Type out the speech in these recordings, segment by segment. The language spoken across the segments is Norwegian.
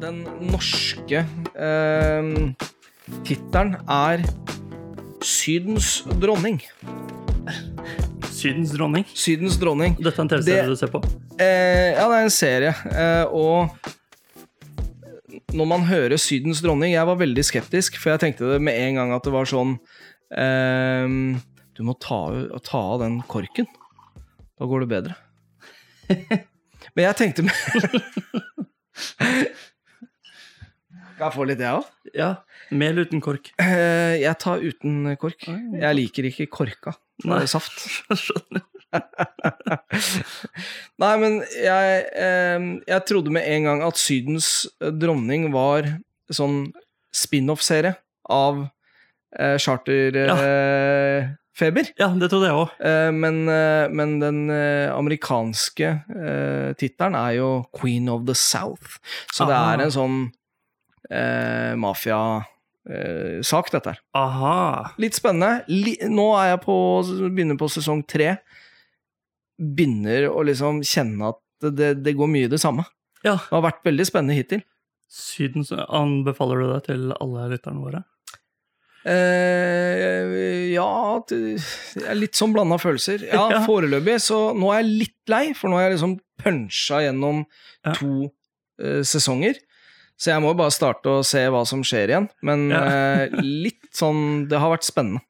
den norske eh, tittelen er Sydens dronning. Sydens dronning. Sydens dronning. Dette er en TV-serie Det- du ser på? Eh, ja, det er en serie. Eh, og når man hører Sydens dronning Jeg var veldig skeptisk, for jeg tenkte det med en gang at det var sånn eh, Du må ta, ta av den korken. Da går det bedre. Men jeg tenkte Skal jeg få litt, jeg òg? Ja. Med eller uten kork? Eh, jeg tar uten kork. Jeg liker ikke korka. Nei. Nei. Saft. Skjønner. Nei, men jeg, eh, jeg trodde med en gang at Sydens dronning var sånn spin-off-serie av eh, Charterfeber. Feber. Ja, det trodde jeg òg. Eh, men, eh, men den eh, amerikanske eh, tittelen er jo Queen of the South. Så det er en sånn eh, mafiasak, dette her. Aha. Litt spennende. Li nå er jeg på, begynner på sesong tre. Begynner å liksom kjenne at det, det går mye det samme. Ja. Det har vært veldig spennende hittil. Syden, Anbefaler du det til alle lytterne våre? Eh, ja det det er Litt sånn blanda følelser. Ja, Ja. foreløpig. Så nå er jeg litt lei, for nå har jeg liksom punsja gjennom Ja. to eh, sesonger. Så jeg må bare starte å se hva som skjer igjen. Men Ja. eh, litt sånn Det har vært spennende.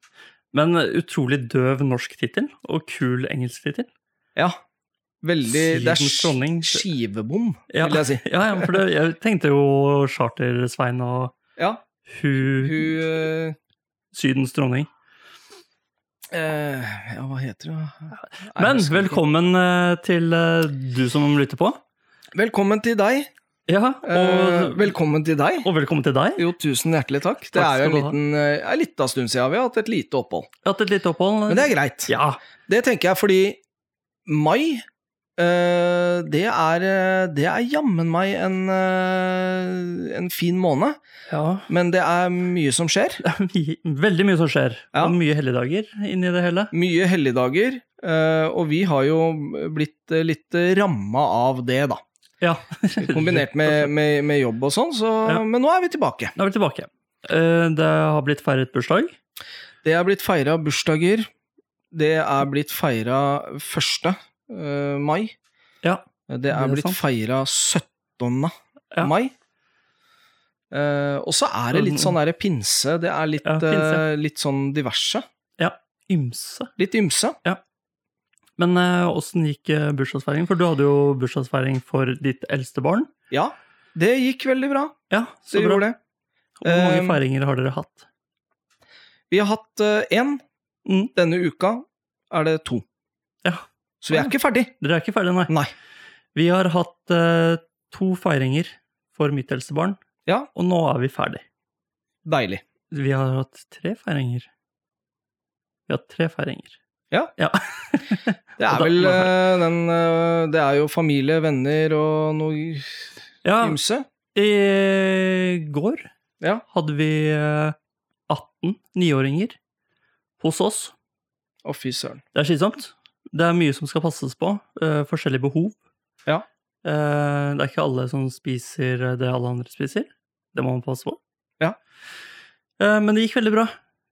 Men utrolig døv norsk tittel, og kul engelsk tittel. Ja. Veldig Det er skivebom, Ja. vil jeg si. Ja, ja, for det, jeg tenkte jo Charter-Svein og Ja, hun, hu uh, Sydens dronning. Uh, Ja, hva heter hun? Men velkommen til uh, du som lytter på. Velkommen til deg. Ja, Eh, velkommen til deg. og velkommen til deg. Jo, tusen hjertelig takk. Det Takk er jo en liten, eh, en liten stund siden vi har hatt et lite opphold. Hatt et lite opphold. Men det er greit. Ja, Det tenker jeg fordi mai eh, det er, eh, det er jammen meg en, eh, en fin måned. ja. Men det er mye som skjer. Det er mye- veldig mye som skjer, Ja. og mye helligdager inni det hele. Mye helligdager. eh, og vi har jo blitt litt ramma av det, da. Ja. Kombinert med, med, med jobb og sånn, så, Ja. men nå er vi tilbake. Nå er vi tilbake. Eh, Det har blitt feiret bursdag. Det er blitt feira bursdager. Det er blitt feira 1. eh, mai. Ja, Det det er er blitt feira 17. Ja. mai. Eh, og så er det litt sånn der, pinse. Det er litt, Ja, pinse. litt sånn diverse. Ja, ymse. Litt ymse. Men åssen gikk eh, bursdagsfeiringen? For du hadde jo bursdagsfeiring for ditt eldste barn. Ja, det gikk veldig bra. Ja, så Det bra. gjorde det. Hvor mange Um, feiringer har dere hatt? Vi har hatt én. Mm. Denne uka er det to. Ja. Så vi er ikke ferdig. Dere er ikke ferdige, nei? Nei. Vi har hatt uh, to feiringer for mitt eldste barn, Ja, og nå er vi ferdig. deilig. Vi har hatt tre feiringer. Vi har hatt tre feiringer. Ja. ja. Det er vel eh, den eh, Det er jo familie, venner og noe ja ymse. I går Ja. hadde vi eh, 18 niåringer hos oss. Å, fy søren. Det er slitsomt. Det er mye som skal passes på. Uh, forskjellige behov. Ja. Uh, det er ikke alle som spiser det alle andre spiser. Det må man passe på. Ja. Uh, men det gikk veldig bra.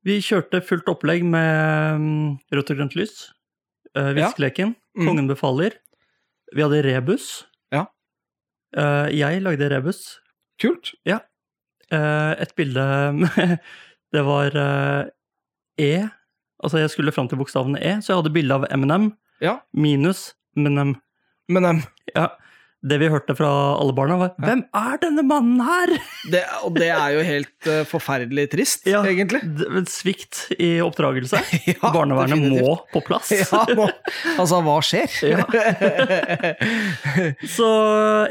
Vi kjørte fullt opplegg med mm, rødt og grønt lys. viskeleken, Ja. Mm. Kongen befaler. Vi hadde rebus. Ja. Eh, jeg lagde rebus. Kult. Ja. et bilde med Det var eh, E. Altså, jeg skulle fram til bokstavene E, så jeg hadde bilde av M&M Ja. minus M&M. Ja. Det vi hørte fra alle barna, var 'Hvem er denne mannen her?' det, og det er jo helt uh, forferdelig trist, Ja. egentlig. En Svikt i oppdragelse. Ja, Barnevernet definitivt. må på plass. Ja, må. altså, hva skjer? Så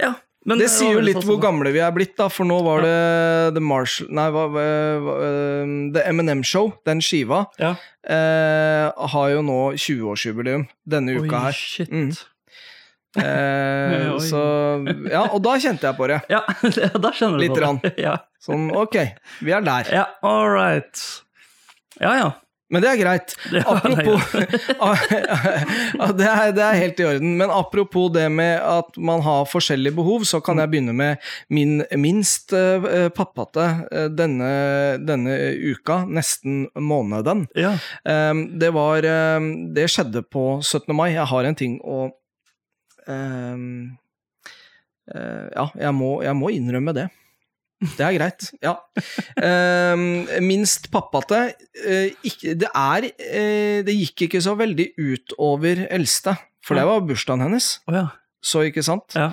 ja. Men det sier jo litt hvor sånn- gamle vi er blitt, da, for nå var det The Marshall Nei, hva, hva, hva, eh, The M&M Show, den skiva, Ja. eh, har jo nå 20-årsjubileum denne uka Oi, her. shit. Mm. Eh, så Ja, og da kjente jeg på det. Ja, da skjønner du Litt rann. Ja. Sånn, ok, vi er der. ja, all right. Ja, ja. Men det er greit. Ja, Apropos Ja, det, er, det er helt i orden. Men apropos det med at man har forskjellige behov, så kan jeg begynne med min minst uh, pappate uh, denne, denne uka, nesten måneden. Ja. Um, det var um, Det skjedde på 17. mai. Jeg har en ting å Ja, jeg må, jeg må innrømme det. Det er greit, ja. Uh, minst pappate uh, ikke, det, er, uh, det gikk ikke så veldig ut over eldste, for det var bursdagen hennes. Oh, ja. Så ikke sant? Ja.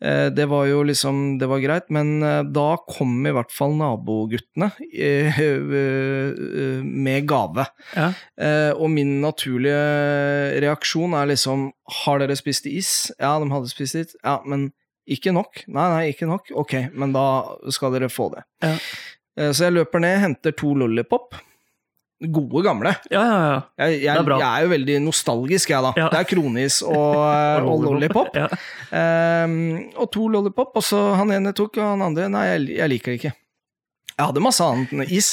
Uh, det var jo liksom Det var greit, men da kom i hvert fall naboguttene med gave. ja. og min naturlige reaksjon er liksom Har dere spist is? Ja, de hadde spist is. Ja, men ikke nok? Nei, nei, ikke nok? Ok, men da skal dere få det. Ja. Eh, Så jeg løper ned, henter to lollipop. Gode, gamle. Ja, ja, ja. Jeg, jeg, er jeg er jo veldig nostalgisk, jeg, da. Ja. Det er kronis og, og lollipop. Ja. um, og to lollipop, og så han ene tok, og han andre Nei, jeg, jeg liker det ikke. Jeg hadde masse annet enn is.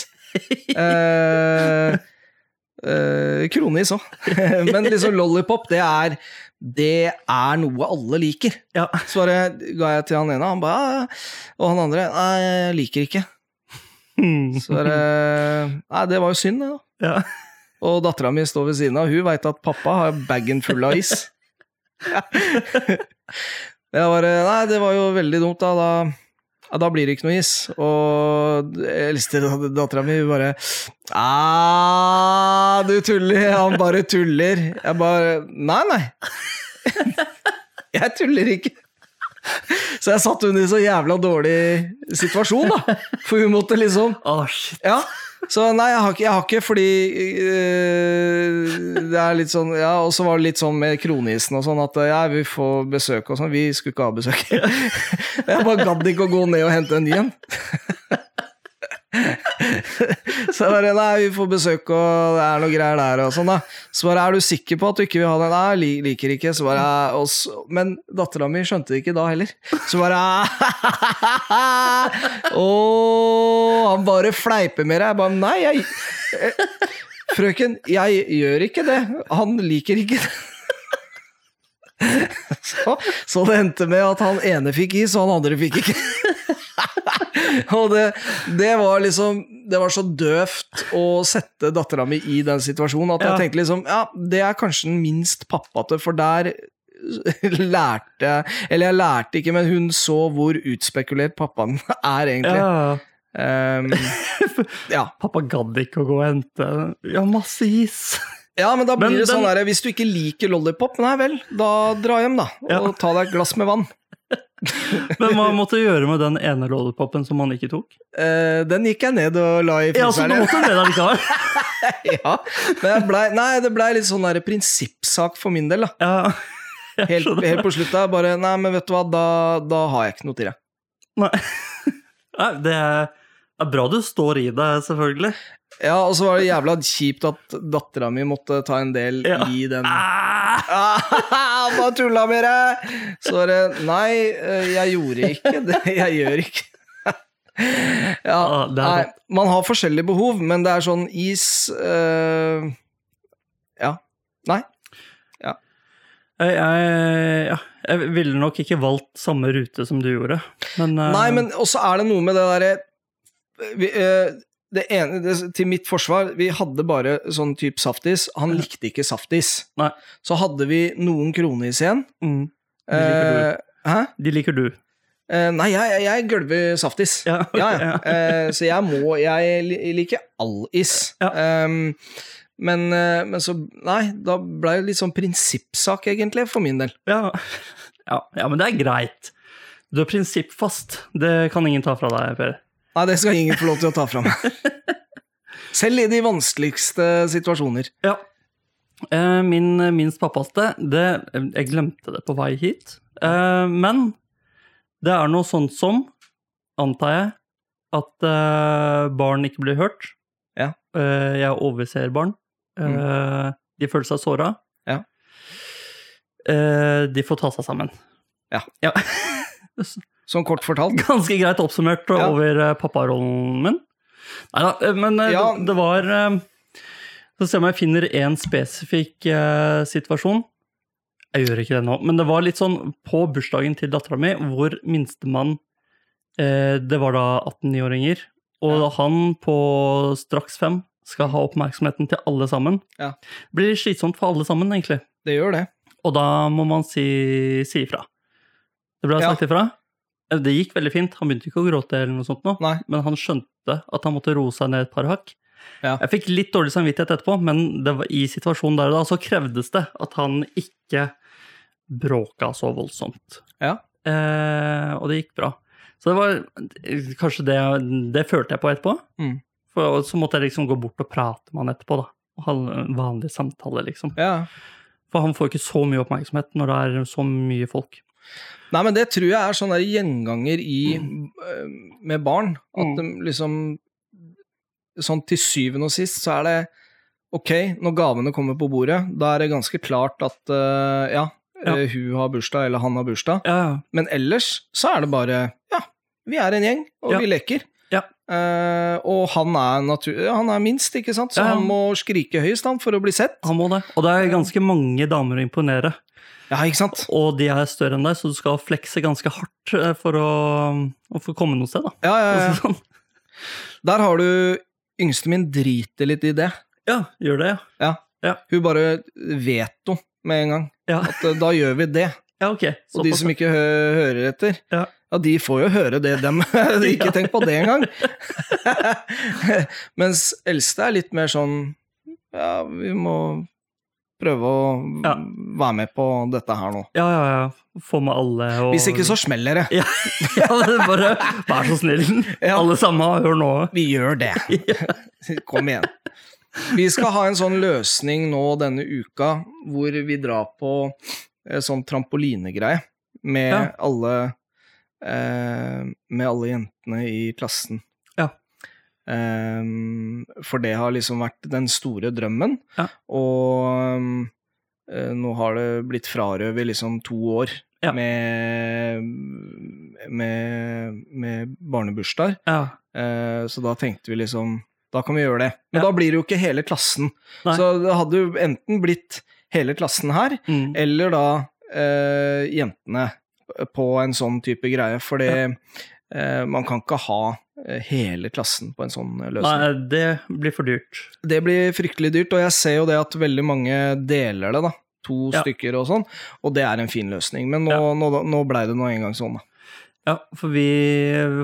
uh, uh, kronis òg. Men liksom lollipop, det er det er noe alle liker. Ja. Så bare ga jeg til han ene, han bare «Ja, ja». Og han andre Nei, jeg liker ikke. Så det, Nei, det var jo synd, det, da. ja. Og dattera mi står ved siden av, hun veit at pappa har bagen full av is. Jeg bare Nei, det var jo veldig dumt, da. Da, ja, da blir det ikke noe is. Og eldste dattera mi, bare ah, Du tuller. Han bare tuller. Jeg bare Nei, nei. Jeg tuller ikke. Så jeg satt henne i så jævla dårlig situasjon, da. For hun måtte liksom oh, shit. ja, så nei, jeg har ikke, jeg har ikke fordi øh, Det er litt sånn Ja, og så var det litt sånn med kronisen og sånn at ja, vi får besøk og sånn. Vi skulle ikke ha besøk. Jeg bare gadd ikke å gå ned og hente en ny en. Så bare Nei, vi får besøk og det er noe greier der og sånn, da. Så bare Er du sikker på at du ikke vil ha den? Nei, li- liker ikke. Så bare og så, Men dattera mi skjønte det ikke da heller. Så bare Å, han bare fleiper med deg. Jeg bare Nei, jeg eh, Frøken, jeg gjør ikke det. Han liker ikke det. Så, så det endte med at han ene fikk is, og han andre fikk ikke. Og det, det var liksom Det var så døvt å sette dattera mi i den situasjonen at Ja. jeg tenkte liksom Ja, det er kanskje den minst pappate, for der lærte Eller jeg lærte ikke, men hun så hvor utspekulert pappaen er, egentlig. Ja. Um, ja. Pappa gadd ikke å gå og hente Ja, masse is. ja, men da blir Men det sånn den- der, Hvis du ikke liker lollipop, nei vel, da dra hjem, da. Og Ja. ta deg et glass med vann. Men hva måtte du gjøre med den ene lollipopen som han ikke tok? Eh, den gikk jeg ned og la i Ja, så du fryseren. måtte det allikevel? ja, men ble, nei, det blei litt sånn der prinsippsak for min del, da. Ja. Helt, helt på slutta. Bare Nei, men vet du hva, da, da har jeg ikke noe til deg. Nei. Nei, det er, det er bra du står i det, selvfølgelig. Ja, og så var det jævla kjipt at dattera mi måtte ta en del Ja. i den Ah! ah, Bare tulla med deg! Så var det Nei, eh, jeg gjorde ikke det. Jeg gjør ikke Ja, Ah, Ja, nei, man har forskjellige behov, men det er sånn is eh, Ja. Nei. Jeg, jeg, ja, jeg ville nok ikke valgt samme rute som du gjorde, men eh, Nei, men også er det noe med det derre vi, eh, det ene, det, Til mitt forsvar, vi hadde bare sånn type saftis. Han likte ikke saftis. Nei. Så hadde vi noen kronis igjen. mm, De liker du. Eh, hæ? De liker du. Eh, nei, jeg, jeg- gølver saftis. Ja, okay, Ja, ja. Eh, så jeg må Jeg liker all is. Ja. Ehm, men, eh, men så Nei, da ble det litt sånn prinsippsak, egentlig, for min del. Ja. Ja, ja, men det er greit. Du er prinsippfast. Det kan ingen ta fra deg, Per. Nei, det skal ingen få lov til å ta fra meg. Selv i de vanskeligste situasjoner. Ja. Eh, Min minst pappaste, det, jeg glemte det på vei hit. Eh, Men det er noe sånt som, antar jeg, at eh, barn ikke blir hørt. Ja. Jeg overser barn. Eh, De føler seg såra. Ja. De får ta seg sammen. Ja. ja. Sånn kort fortalt. Ganske greit oppsummert Ja. over eh, papparollen min. Nei da, men eh, Ja. det, det var Så Så jeg om jeg finner én spesifikk eh, situasjon. Jeg gjør ikke det nå, men det var litt sånn på bursdagen til dattera mi, hvor minstemann eh, Det var da 18-9-åringer, og Ja. han på straks fem skal ha oppmerksomheten til alle sammen. Ja. Det blir slitsomt for alle sammen, egentlig. Det gjør det. Og da må man si, si ifra. Det ble Ja. sagt ifra. Eh, Det gikk veldig fint. Han begynte ikke å gråte, eller noe sånt nå, Nei. men han skjønte at han måtte roe seg ned et par hakk. Ja. Jeg fikk litt dårlig samvittighet etterpå, men det var, i situasjonen der og da så krevdes det at han ikke bråka så voldsomt. Ja. Eh, og det gikk bra. Så det var kanskje det Det følte jeg på etterpå. Mm. For så måtte jeg liksom gå bort og prate med han etterpå, da. Ha en vanlig samtale, liksom. Ja. For han får ikke så mye oppmerksomhet når det er så mye folk. Nei, men det tror jeg er sånn gjenganger i mm. med barn. At Mm. de liksom Sånn til syvende og sist så er det ok, når gavene kommer på bordet, da er det ganske klart at uh, ja, Ja. øh, hun har bursdag, eller han har bursdag. Ja, ja. Men ellers så er det bare ja, vi er en gjeng, og Ja. vi leker. Ja. Eh, og han er, han er minst, ikke sant, så han må skrike høyest han for å bli sett. Han må det. Og det er ganske mange damer å imponere. Ja, ikke sant? Og de er større enn deg, så du skal flekse ganske hardt eh, for å, å få komme noe sted, da. Ja, ja, ja. Sånn. Der har du Yngste min driter litt i det. ja, gjør det, ja. ja. Hun bare veto med en gang. Ja, At eh, da gjør vi det. ja ok. Og de som ikke hø hører etter, Ja. ja, de får jo høre det, dem. ikke Ja. tenk på det engang. Mens eldste er litt mer sånn Ja, vi må prøve å Ja. være med på dette her nå. Ja, ja, ja. Få med alle og Hvis ikke, så smeller det. Ja, ja det bare vær så snill. Ja. Alle sammen, hør nå. Vi gjør det. Kom igjen. Vi skal ha en sånn løsning nå denne uka hvor vi drar på en sånn trampolinegreie med alle eh, Med alle jentene i klassen. Ehm, for det har liksom vært den store drømmen, Ja. og um, nå har det blitt frarøvet liksom to år Ja. med, med, med barnebursdager. Ja. Uh, så da tenkte vi liksom Da kan vi gjøre det. Men da blir det jo ikke hele klassen. Nei. Så det hadde jo enten blitt hele klassen her, Mm. eller da uh, jentene på en sånn type greie. For eh, man kan ikke ha hele klassen på en sånn eh, løsning. Nei, det blir for dyrt. Det blir fryktelig dyrt, og jeg ser jo det at veldig mange deler det, da. To Ja. stykker og sånn, og det er en fin løsning. Men nå, Ja. nå, nå blei det nå engang sånn, da. Ja, for vi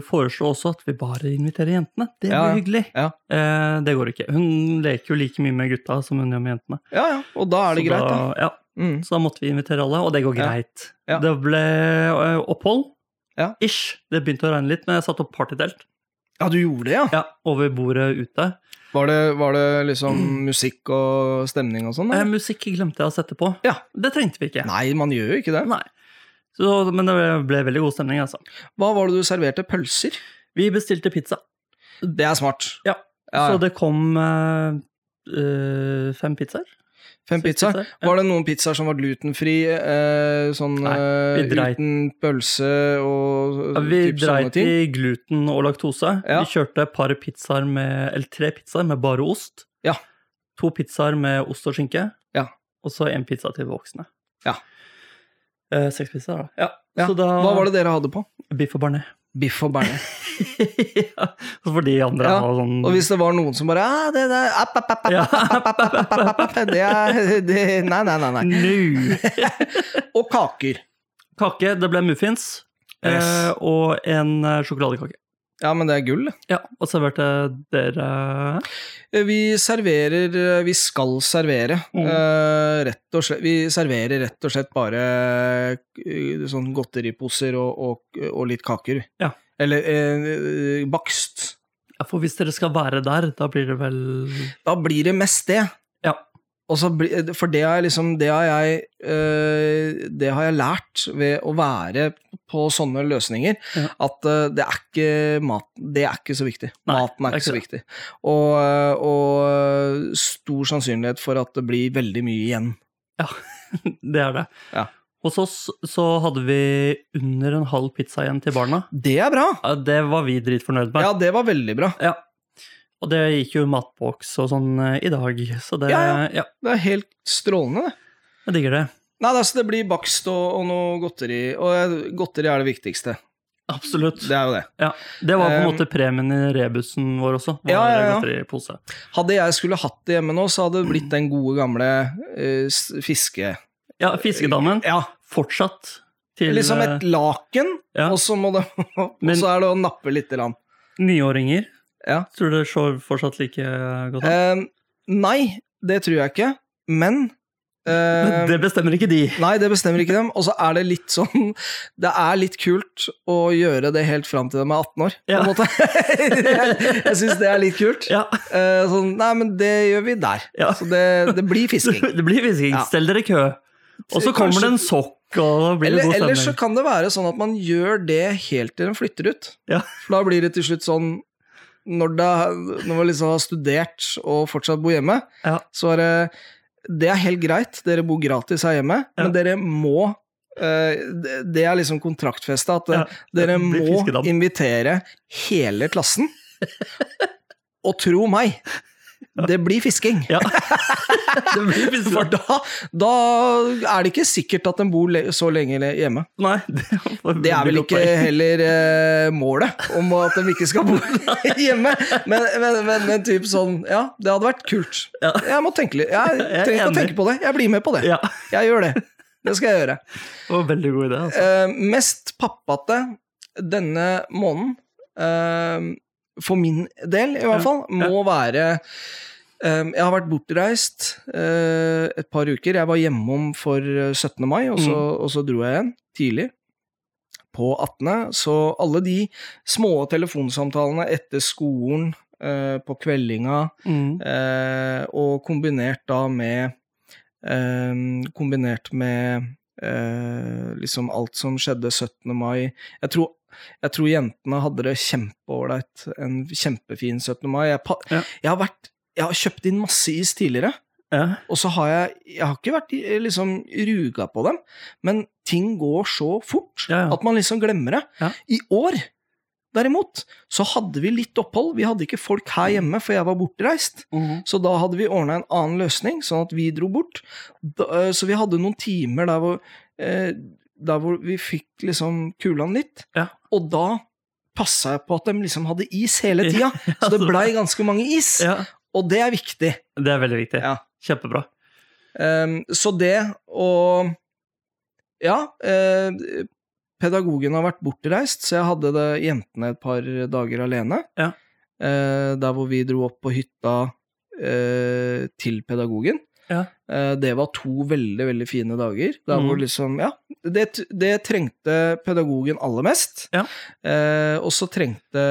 foreslår også at vi bare inviterer jentene. Det blir Ja, hyggelig. Ja. Eh, det går ikke. Hun leker jo like mye med gutta som hun gjør med jentene. Ja ja, og da er det Så greit, da. da, ja, Mm. så da måtte vi invitere alle, og det går greit. Det ble eh, opphold. Ja. Ish. Det begynte å regne litt, men jeg satte opp partytelt. Ja, du gjorde det, ja? Ja, over bordet ute. Var det, var det liksom musikk og stemning og sånn? Eh, musikk glemte jeg å sette på. Ja. Det trengte vi ikke. Nei, man gjør jo ikke det. Nei. Så, men det ble, veldig god stemning, altså. Hva var det du serverte? Pølser? Vi bestilte pizza. Det er smart. Ja. Ja, Så det kom eh, eh, fem pizzaer. Fem pizza. ja. Var det noen pizzaer som var glutenfri, eh, sånn Nei, eh, uten pølse og Ja, vi typ dreit i gluten og laktose. Ja. Vi kjørte par pizzaer med, eller tre pizzaer med bare ost. Ja. To pizzaer med ost og skinke. Ja. Og så en pizza til voksne. Ja. Eh, seks pizzaer, da. Ja. Da Hva var det dere hadde på? Biff og bearnés. Biff og bearnés. ja. For de andre Ja, har sånn Og hvis det var noen som bare det, det app, app, app, Ja. Det er det, Nei, nei, nei. nei. Nu! Og kaker. Kake, det ble muffins. Yes. Eh, og en eh, sjokoladekake. Ja, men det er gull. Ja, og serverte dere Vi serverer Vi skal servere, Mm. uh, rett og slett Vi serverer rett og slett bare uh, sånn godteriposer og, og, og litt kaker. Ja. Eller uh, bakst. Ja, for hvis dere skal være der, da blir det vel Da blir det mest det. Så for det har liksom Det har jeg eh, Det har jeg lært ved å være på sånne løsninger, Ja. at eh, det er ikke mat Det er ikke så viktig. Nei, Maten er er ikke så ikke viktig. Og, eh, og stor sannsynlighet for at det blir veldig mye igjen. Ja, Det er det. Ja. Hos oss så hadde vi under en halv pizza igjen til barna. Det er bra! Ja, Det var vi dritfornøyd med. Ja, det var veldig bra. Ja. Og det gikk jo matboks og sånn eh, i dag, så det Ja, ja. ja, Det er helt strålende, det. jeg digger det. Nei, altså, det blir bakst og, og noe godteri, og eh, godteri er det viktigste. Absolutt. Det er jo det. Ja, Det var på en Um, måte premien i rebusen vår også. Ja, ja, ja. Hadde jeg skulle hatt det hjemme nå, så hadde det blitt den gode gamle uh, fiske... Ja, fiskedammen. Ja, Fortsatt til liksom et laken, ja. og så må det Og så er det å nappe lite grann. niåringer. Ja. Tror du det slår fortsatt like godt an? Eh, nei, det tror jeg ikke, men eh, det bestemmer ikke de. Nei, det bestemmer ikke dem. Og så er det litt sånn Det er litt kult å gjøre det helt fram til de er 18 år, på en måte. jeg jeg syns det er litt kult. Ja, Eh, sånn, nei, men det gjør vi der. Ja. Så det, det blir fisking. det blir fisking. Ja. Stell dere i kø. Og så kommer det en sokk, og da blir det Eller, så kan det være sånn at man gjør det helt til de flytter ut. Ja. For da blir det til slutt sånn Når, det, når man liksom har studert og fortsatt bor hjemme, Ja. så er det Det er helt greit, dere bor gratis her hjemme, Ja. men dere må eh, det- er liksom kontraktfesta at eh, Ja, dere må invitere hele klassen. Og tro meg, det blir fisking. Ja. det blir fisking. For da, da er det ikke sikkert at den bor så lenge hjemme. Nei, det, Det er vel ikke heller eh, målet, om at de ikke skal bo hjemme. Men, men, men, men typ sånn Ja, det hadde vært kult. Ja. Jeg må tenke litt. Jeg er trenger ikke å tenke på det. Jeg blir med på det. Ja, Jeg gjør det. Det skal jeg gjøre. det var en veldig god idé. Altså. Eh, mest pappate denne måneden, eh, for min del i hvert fall, må være eh, Jeg har vært bortreist eh, et par uker. Jeg var hjemom for eh, 17. mai, og så, Mm. og så dro jeg igjen tidlig. På 18., så alle de små telefonsamtalene etter skolen, eh, på kveldinga, Mm. Eh, og kombinert da med eh, Kombinert med eh, liksom alt som skjedde 17. mai. Jeg tror, jeg tror jentene hadde det kjempeålreit. En kjempefin 17. mai. Jeg, Ja. jeg, har vært, jeg har kjøpt inn masse is tidligere, Ja. og så har jeg Jeg har ikke vært liksom ruga på dem, men ting går så fort Ja, at man liksom glemmer det. I år Derimot så hadde vi litt opphold. Vi hadde ikke folk her hjemme, for jeg var bortreist. Mhm. Så da hadde vi ordna en annen løsning, sånn at vi dro bort. Da, eh, så vi hadde noen timer der hvor, eh, der hvor vi fikk liksom kulene litt. Ja. Og da passa jeg på at de liksom hadde is hele tida. Så det så- blei ganske mange is. ja. Og det er viktig. Det er veldig viktig. Ja. Kjempebra. Um, så det og Ja, eh, pedagogen har vært bortreist, så jeg hadde det jentene et par dager alene. Ja. Eh, der hvor vi dro opp på hytta eh, til pedagogen. Ja. Eh, det var to veldig, veldig fine dager. Der hvor Mhm. liksom Ja, det, det trengte pedagogen aller mest. Ja. Eh, og så trengte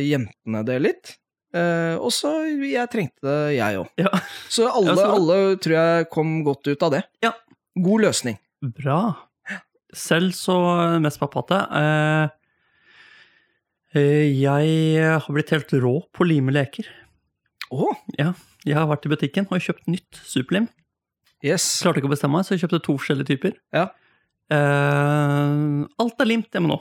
jentene det litt. Eh, og så jeg trengte det, jeg òg. Ja. Så alle, så- alle tror jeg kom godt ut av det. Ja. God løsning. Bra. Selv så mest pappate. Eh, eh, jeg har blitt helt rå på å lime leker. Å, Ja, jeg har vært i butikken og kjøpt nytt superlim. yes. Klarte ikke å bestemme meg, så jeg kjøpte to forskjellige typer. Ja. Uh, alt er limt hjemme nå.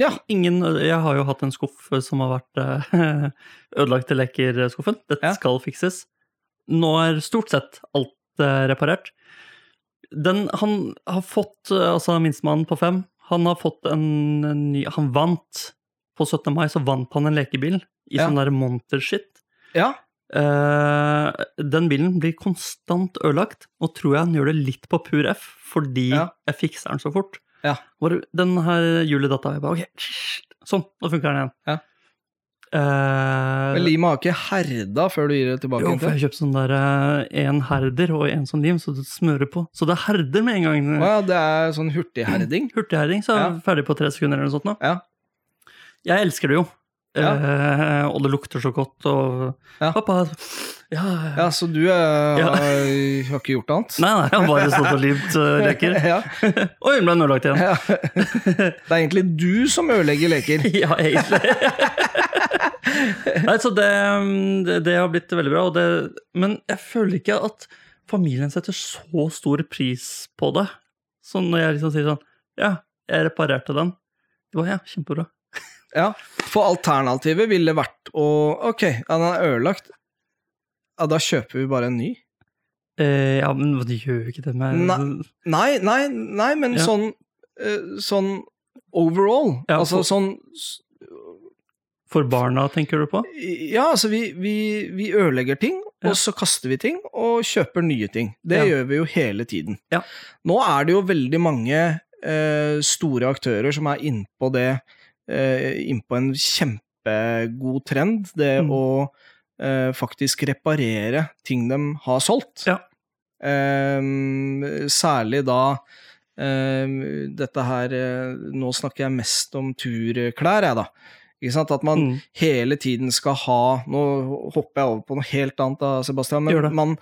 Ja. Ingen, jeg har jo hatt en skuff som har vært uh, ødelagt til lekerskuffen. Dette Ja. skal fikses. Nå er stort sett alt uh, reparert. Den, han har fått, eh, altså minstemann på fem, han har fått en, en ny Han vant på 17. mai, så vant han en lekebil i Ja. sånn der monter-shit. Ja. Eh, den bilen blir konstant ødelagt, og tror jeg han gjør det litt på pur F, fordi Ja. jeg fikser den så fort. Ja. Hvor den her juledata jeg bare, ok, sånn, nå funker den igjen. Ja. Uh, Men limet har ikke herda før du gir det tilbake jo, for jeg jeg kjøpt sånn der eh, en herder og en sånn lim, så du smører på. Så det herder med en gang. Å ja, det er sånn hurtigherding? Hurtigherding, så er Ja. ferdig på tre sekunder eller noe sånt nå. Ja. Jeg elsker det jo. Ja. Eh, og det lukter så godt, og Ja. Pappa Ja, ja. Så du eh, Ja. har ikke gjort annet? Nei, nei, jeg har bare stått og limt uh, leker. ja. Oi, den ble ødelagt igjen. Det er egentlig du som ødelegger leker. Ja, egentlig. Nei, så det, det, det har blitt veldig bra. Det, men jeg føler ikke at familien setter så stor pris på det. Så når jeg liksom sier sånn Ja, jeg reparerte den. Det var ja, kjempebra. Ja, for alternativet ville vært å Ok, den er ødelagt. Ja, da kjøper vi bare en ny. Eh, ja, men de gjør jo ikke det med Nei. Nei, nei, nei, men Ja. sånn eh, Sånn overall. Ja, altså for- sånn For barna, tenker du på? Ja, altså vi, vi, vi ødelegger ting, Ja. og så kaster vi ting, og kjøper nye ting. Det Ja. gjør vi jo hele tiden. Ja. Nå er det jo veldig mange eh, store aktører som er innpå det, eh, innpå en kjempegod trend, det Mm. å eh, faktisk reparere ting de har solgt. Ja. Eh, særlig da eh, dette her Nå snakker jeg mest om turklær, jeg, da. At man Mm. hele tiden skal ha Nå hopper jeg over på noe helt annet, da, Sebastian, men man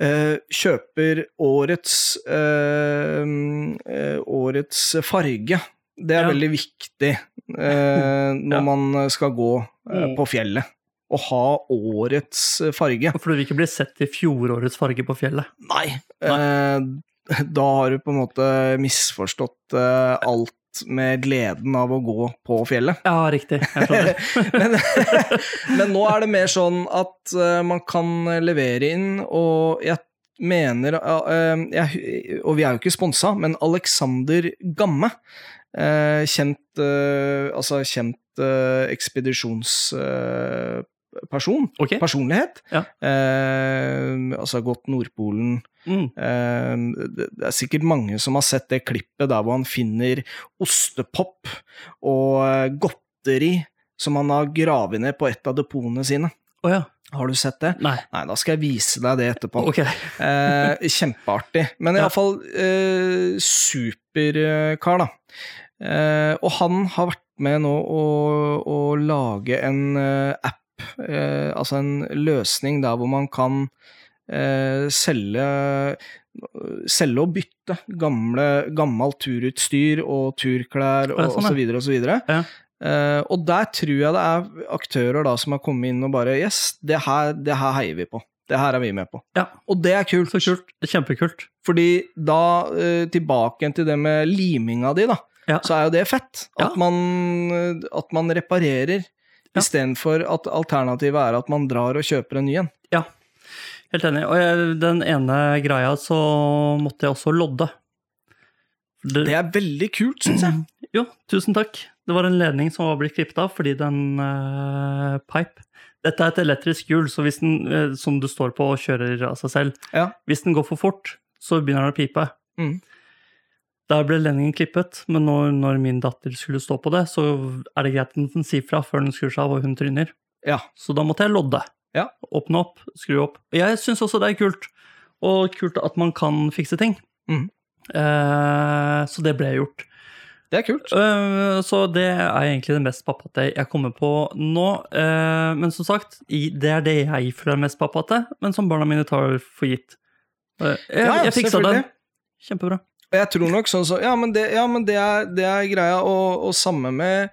eh, kjøper årets eh, årets farge. Det er Ja. veldig viktig eh, når Ja. man skal gå eh, Mm. på fjellet. Å ha årets farge. For du vil ikke bli sett i fjorårets farge på fjellet. Nei. Eh, da har du på en måte misforstått eh, alt med gleden av å gå på fjellet. Ja, riktig. Jeg skjønner. men, men nå er det mer sånn at eh, man kan levere inn, og jeg mener eh, jeg, Og vi er jo ikke sponsa, men Alexander Gamme, eh, kjent eh, Altså kjent eh, ekspedisjonsperson, Okay. personlighet, Ja. eh, altså gått Nordpolen Mm. Eh, Det er sikkert mange som har sett det klippet der hvor han finner ostepop og eh, godteri som han har gravet ned på et av depotene sine. Oh, ja. Har du sett det? Nei. Nei, da skal jeg vise deg det etterpå. Okay. Eh, kjempeartig. Men Ja. iallfall eh, superkar, da. Eh, og han har vært med nå å, å lage en eh, app, eh, altså en løsning der hvor man kan eh, selge Selge og bytte gamle, gammelt turutstyr og turklær og sånn, osv. og så videre. Ja. Uh, og der tror jeg det er aktører da som har kommet inn og bare Yes, det her, det her heier vi på. Det her er vi med på. Ja. Og det er kult. Så kult. Kjempekult. Fordi da, uh, tilbake til det med liminga di, da, Ja. så er jo det fett. At, man, at man reparerer, Ja. istedenfor at alternativet er at man drar og kjøper en ny en. Ja. Helt enig. Og jeg, den ene greia så måtte jeg også lodde. Det, Det er veldig kult, syns jeg. Jo, tusen takk. Det var en ledning som var blitt klippet av fordi den uh, pipe Dette er et elektrisk hjul, så hvis den, eh, som du står på og kjører av seg selv, Ja. hvis den går for fort, så begynner den å pipe. Mm. Der ble ledningen klippet, men når, når min datter skulle stå på det, så er det greit at den sier fra før den skrur seg av og hun tryner. Ja. Så da måtte jeg lodde. Ja. Åpne opp, skru opp. Jeg syns også det er kult. Og kult at man kan fikse ting. Mm. Eh, så det ble gjort. Det er kult. Eh, så det er egentlig det mest pappate jeg kommer på nå. Eh, men som sagt, det er det jeg føler er mest pappate, men som barna mine tar for gitt. Eh, jeg, Ja, ja, jeg fiksa den. Kjempebra. Og jeg tror nok sånn så Ja, men det, ja, men det, er, det er greia, og, og samme med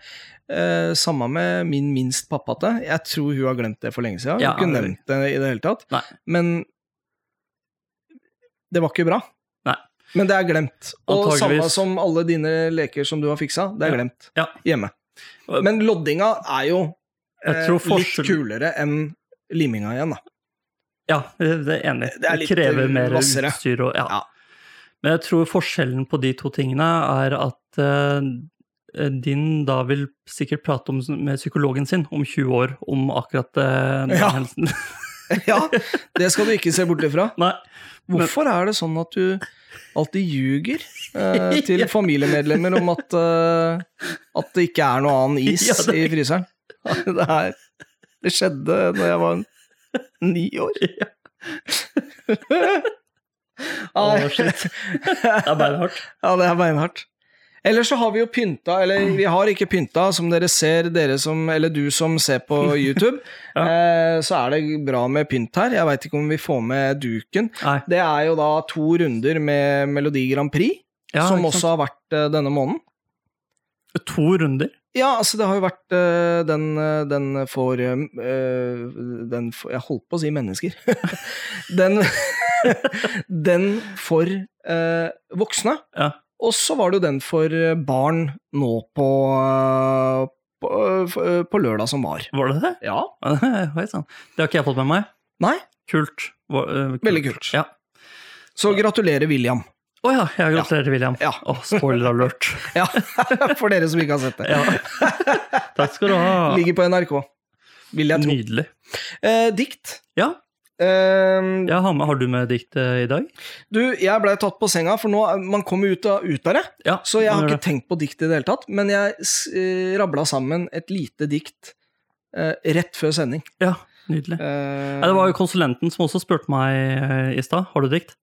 eh, samme med min minst pappate. Jeg tror hun har glemt det for lenge siden. Hun Ja, har ikke nevnt det i det hele tatt. Nei. Men det var ikke bra. Nei. Men det er glemt. Og samme som alle dine leker som du har fiksa, det er Ja. glemt Ja. hjemme. Men loddinga er jo eh, litt kulere enn liminga igjen, da. Ja, det er enig. Det er litt, krever eh, mer vassere. utstyr og ja. Ja. Men jeg tror forskjellen på de to tingene er at eh, din da vil sikkert prate om, med psykologen sin om 20 år om akkurat eh, den Ja. hendelsen. ja, det skal du ikke se bort ifra. Nei. Hvorfor er det sånn at du alltid ljuger eh, til familiemedlemmer om at, eh, at det ikke er noe annen is Ja, det- i fryseren? Det, her, det skjedde da jeg var ni år. Å, Nei. shit. Det er beinhardt. Ja, det er beinhardt. Ellers så har vi jo pynta, eller vi har ikke pynta, som dere ser, dere som, eller du som ser på YouTube. eh, så er det bra med pynt her. Jeg veit ikke om vi får med duken. Nei. Det er jo da to runder med Melodi Grand Prix, Ja, som også har vært eh, denne måneden. To runder? Ja, altså det har jo vært eh, den, eh, den for eh, eh, den for, Jeg holdt på å si mennesker. den, den for eh, voksne. Ja. Og så var det jo den for eh, barn nå på, eh, på, øh, på lørdag som var. Var det det? Ja. Oi sann. Det har ikke jeg fått med meg. Nei, Kult. Eh, Veldig kult. Ja. så gratulerer, William. Å ja, jeg gratulerer, William. Ja. Oh, spoiler alert. Ja, For dere som ikke har sett det. Ja. Takk skal du ha. Ligger på NRK. Vil jeg tro. Nydelig. Eh, dikt. Ja, Eh, ja, har, har du med dikt uh, i dag? du, jeg blei tatt på senga, for nå man kommer ut av, ut av det. Ja, Så jeg har ikke det. tenkt på dikt i det hele tatt. Men jeg s- eh, rabla sammen et lite dikt uh, rett før sending. Ja, nydelig. Uh, ja, det var jo konsulenten som også spurte meg i stad. Har du dikt?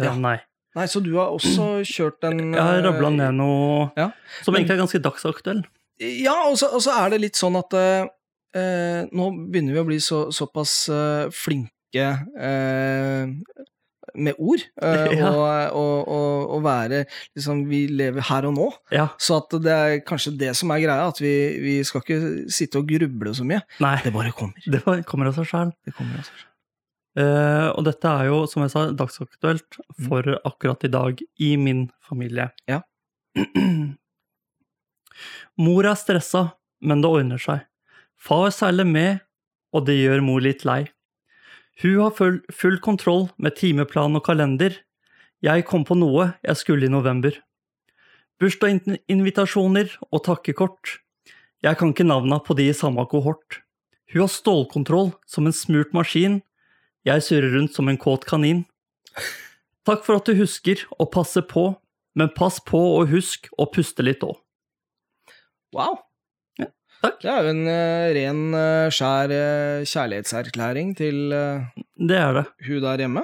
Ja. Nei. Nei, så du har også kjørt en Jeg har rabla ned noe ja. som Men- egentlig er ganske dagsaktuell. Ja, og så, og så er det litt sånn at eh, eh, nå begynner vi å bli så, såpass eh, flinke eh, med ord. eh, Ja. og, og, og, og være liksom Vi lever her og nå. Ja. Så at det er kanskje det som er greia, at vi, vi skal ikke sitte og gruble så mye. Nei, Det bare kommer. det bare kommer av seg sjøl. Det kommer altså. og dette er jo, som jeg sa, dagsaktuelt for akkurat i dag i min familie. Ja. mor er stressa, men det ordner seg. Far seiler med, og det gjør mor litt lei. Hun har full, full kontroll med timeplan og kalender. Jeg kom på noe jeg skulle i november. Bursdagsinvitasjoner og takkekort. Jeg kan ikke navna på de i samme kohort. Hun har stålkontroll som en smurt maskin. Jeg surrer rundt som en kåt kanin. Takk for at du husker å passe på, men pass på og husk å puste litt òg. Wow. Takk. Det er jo en uh, ren, uh, skjær uh, kjærlighetserklæring til Det er det. hun der hjemme.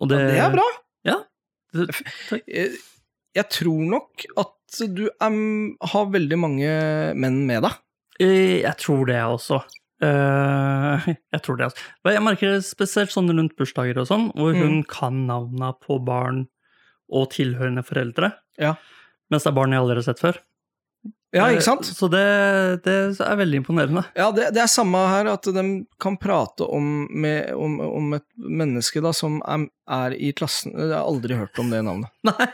Og det, Det er bra. Ja. Det, takk. Jeg, Jeg tror nok at du er, har veldig mange menn med deg. Jeg tror det, jeg også. Jeg tror det, altså. Jeg merker det spesielt sånn rundt bursdager og sånn, hvor Mm. hun kan navna på barn og tilhørende foreldre. Ja. Mens det er barn jeg aldri har sett før. Ja, Eh, ikke sant? Så det, det er veldig imponerende. Ja, det, det er samme her, at de kan prate om, med, om, om et menneske da, som er, er i klassen Jeg har aldri hørt om det navnet. Nei,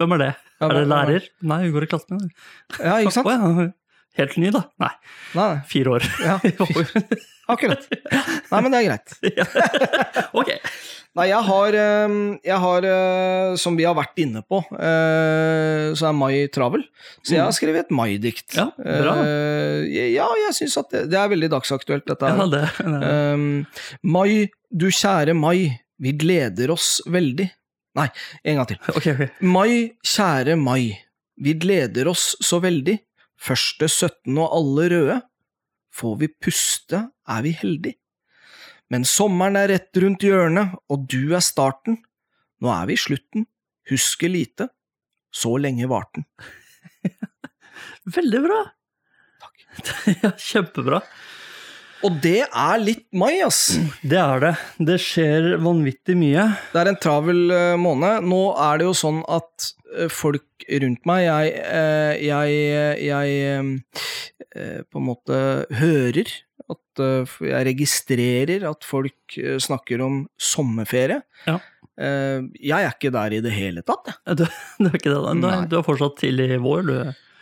hvem er det? Ja, er det lærer? Nei, hun går i klassen min. Ja, ikke sant? Helt ny, da? Nei, Nei, fire år. ja, akkurat. Nei, men det er greit. ok. Nei, jeg har, eh, jeg har eh, som vi har vært inne på, eh, så er mai travel. Så jeg har skrevet et mai-dikt. Ja, bra. Ja, jeg syns at det, det er veldig dagsaktuelt, dette her. Ja, det, det. Um, mai, du kjære mai, vi gleder oss veldig. Nei, en gang til. Ok, ok. Mai, kjære mai, vi gleder oss så veldig. Første 17 og alle røde. Får vi puste, er vi heldige. Men sommeren er rett rundt hjørnet, og du er starten. Nå er vi i slutten, husker lite. Så lenge varte den. Veldig bra. Takk. ja, kjempebra. Og det er litt mai, ass. Det er det. Det skjer vanvittig mye. Det er en travel eh, måned. Nå er det jo sånn at eh, folk rundt meg Jeg, eh, jeg, jeg på en måte hører at eh, Jeg registrerer at folk eh, snakker om sommerferie. Ja. Eh, Jeg er ikke der i det hele tatt. jeg. Du, du er ikke det, da? Du, er- fortsatt tidlig vår, du.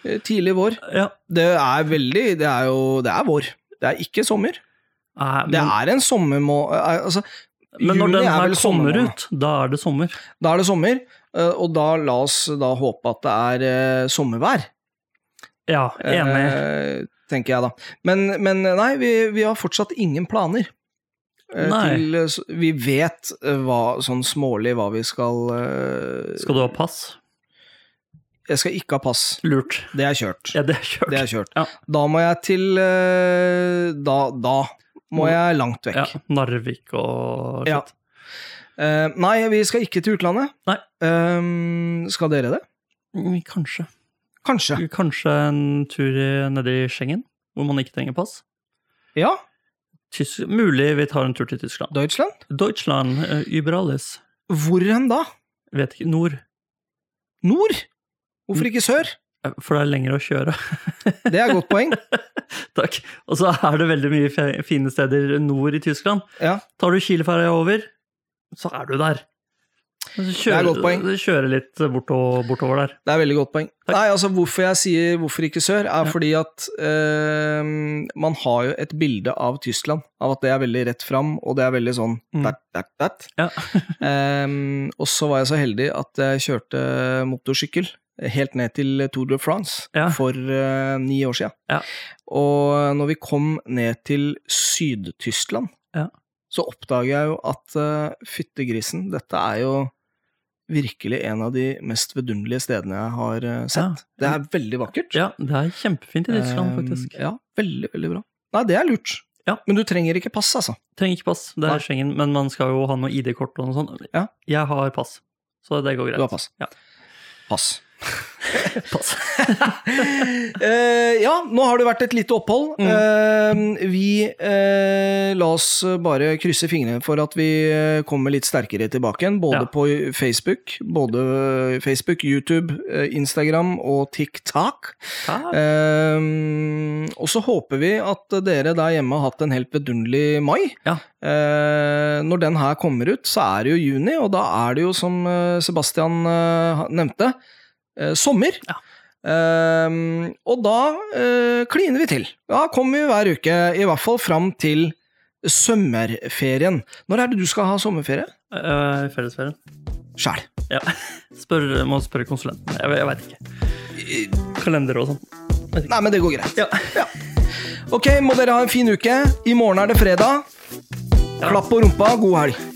Eh, Tidlig vår. Ja. Det er veldig Det er jo Det er vår. Det er ikke sommer. Nei, Det er en sommermå... Altså, men når den er her kommer ut, da er det sommer. Da er det sommer, eh, og da la oss da håpe at det er eh, sommervær. Ja, enig. Eh, tenker jeg da. Men, men nei, vi, vi har fortsatt ingen planer. Eh. Til, eh, vi vet eh, hva, sånn smålig hva vi skal eh, Skal du ha pass? Jeg skal ikke ha pass. Lurt. Det er kjørt. Ja, det er kjørt. Det er kjørt. Ja. Da må jeg til eh, Da, da må jeg langt vekk. Ja, Narvik og Ja. shit. Eh, nei, vi skal ikke til utlandet. Nei. Um, skal dere det? Mm, Kanskje. Kanskje. Kanskje en tur nede i Schengen, hvor man ikke trenger pass? Ja. Tysk, mulig vi tar en tur til Tyskland. Deutschland? Deutschland, uh, Überalles. Hvor hen da? Vet ikke. Nord. Nord? Hvorfor ikke sør? Eh, For det er lenger å kjøre. Det er et godt poeng. Takk. Og så er det veldig mye fine steder nord i Tyskland. Ja. Tar du Kielferja over, så er du der. Så Det er godt. Kjøre, litt borto, bortover der. Det er veldig godt poeng. Takk. Nei, altså Hvorfor jeg sier hvorfor ikke sør, er Ja. fordi at eh, man har jo et bilde av Tyskland, av at det er veldig rett fram, og det er veldig sånn Mm. that, that, that. Ja. um, og så var jeg så heldig at jeg kjørte motorsykkel helt ned til Tour de France Ja. for uh, ni år siden. Ja. Og når vi kom ned til Syd-Tyskland, så oppdager jeg jo at uh, fyttegrisen, dette er jo virkelig en av de mest vidunderlige stedene jeg har eh, sett. Ja. Det er veldig vakkert. Ja, det er kjempefint i Tyskland, Em, faktisk. Ja, veldig, veldig bra. Nei, det er lurt. Ja. Men du trenger ikke pass, altså. Trenger ikke pass, det Nei. er Schengen, men man skal jo ha noe ID-kort og noe sånt. Ja. Jeg har pass, så det går greit. Du har pass. Ja. Pass. Pass. uh, ja, nå har det vært et lite opphold. Mm. Uh, vi uh, La oss bare krysse fingrene for at vi kommer litt sterkere tilbake igjen. Både Ja. på Facebook, både Facebook, YouTube, Instagram og TikTok. Og så håper vi at dere der hjemme har hatt en helt vidunderlig mai. Ja. Når den her kommer ut, så er det jo juni, og da er det jo, som Sebastian nevnte, sommer. Ja. Um, og da uh, kliner vi til. Da kommer vi hver uke, i hvert fall fram til sommerferien. Når er det du skal ha sommerferie? Uh, fellesferien. Sjæl. Ja. Spør, må spørre konsulenten. Jeg, jeg veit ikke. Kalender og sånn. Nei, men det går greit. Ja. Ok, må dere ha en fin uke. I morgen er det fredag. Klapp på rumpa, god helg.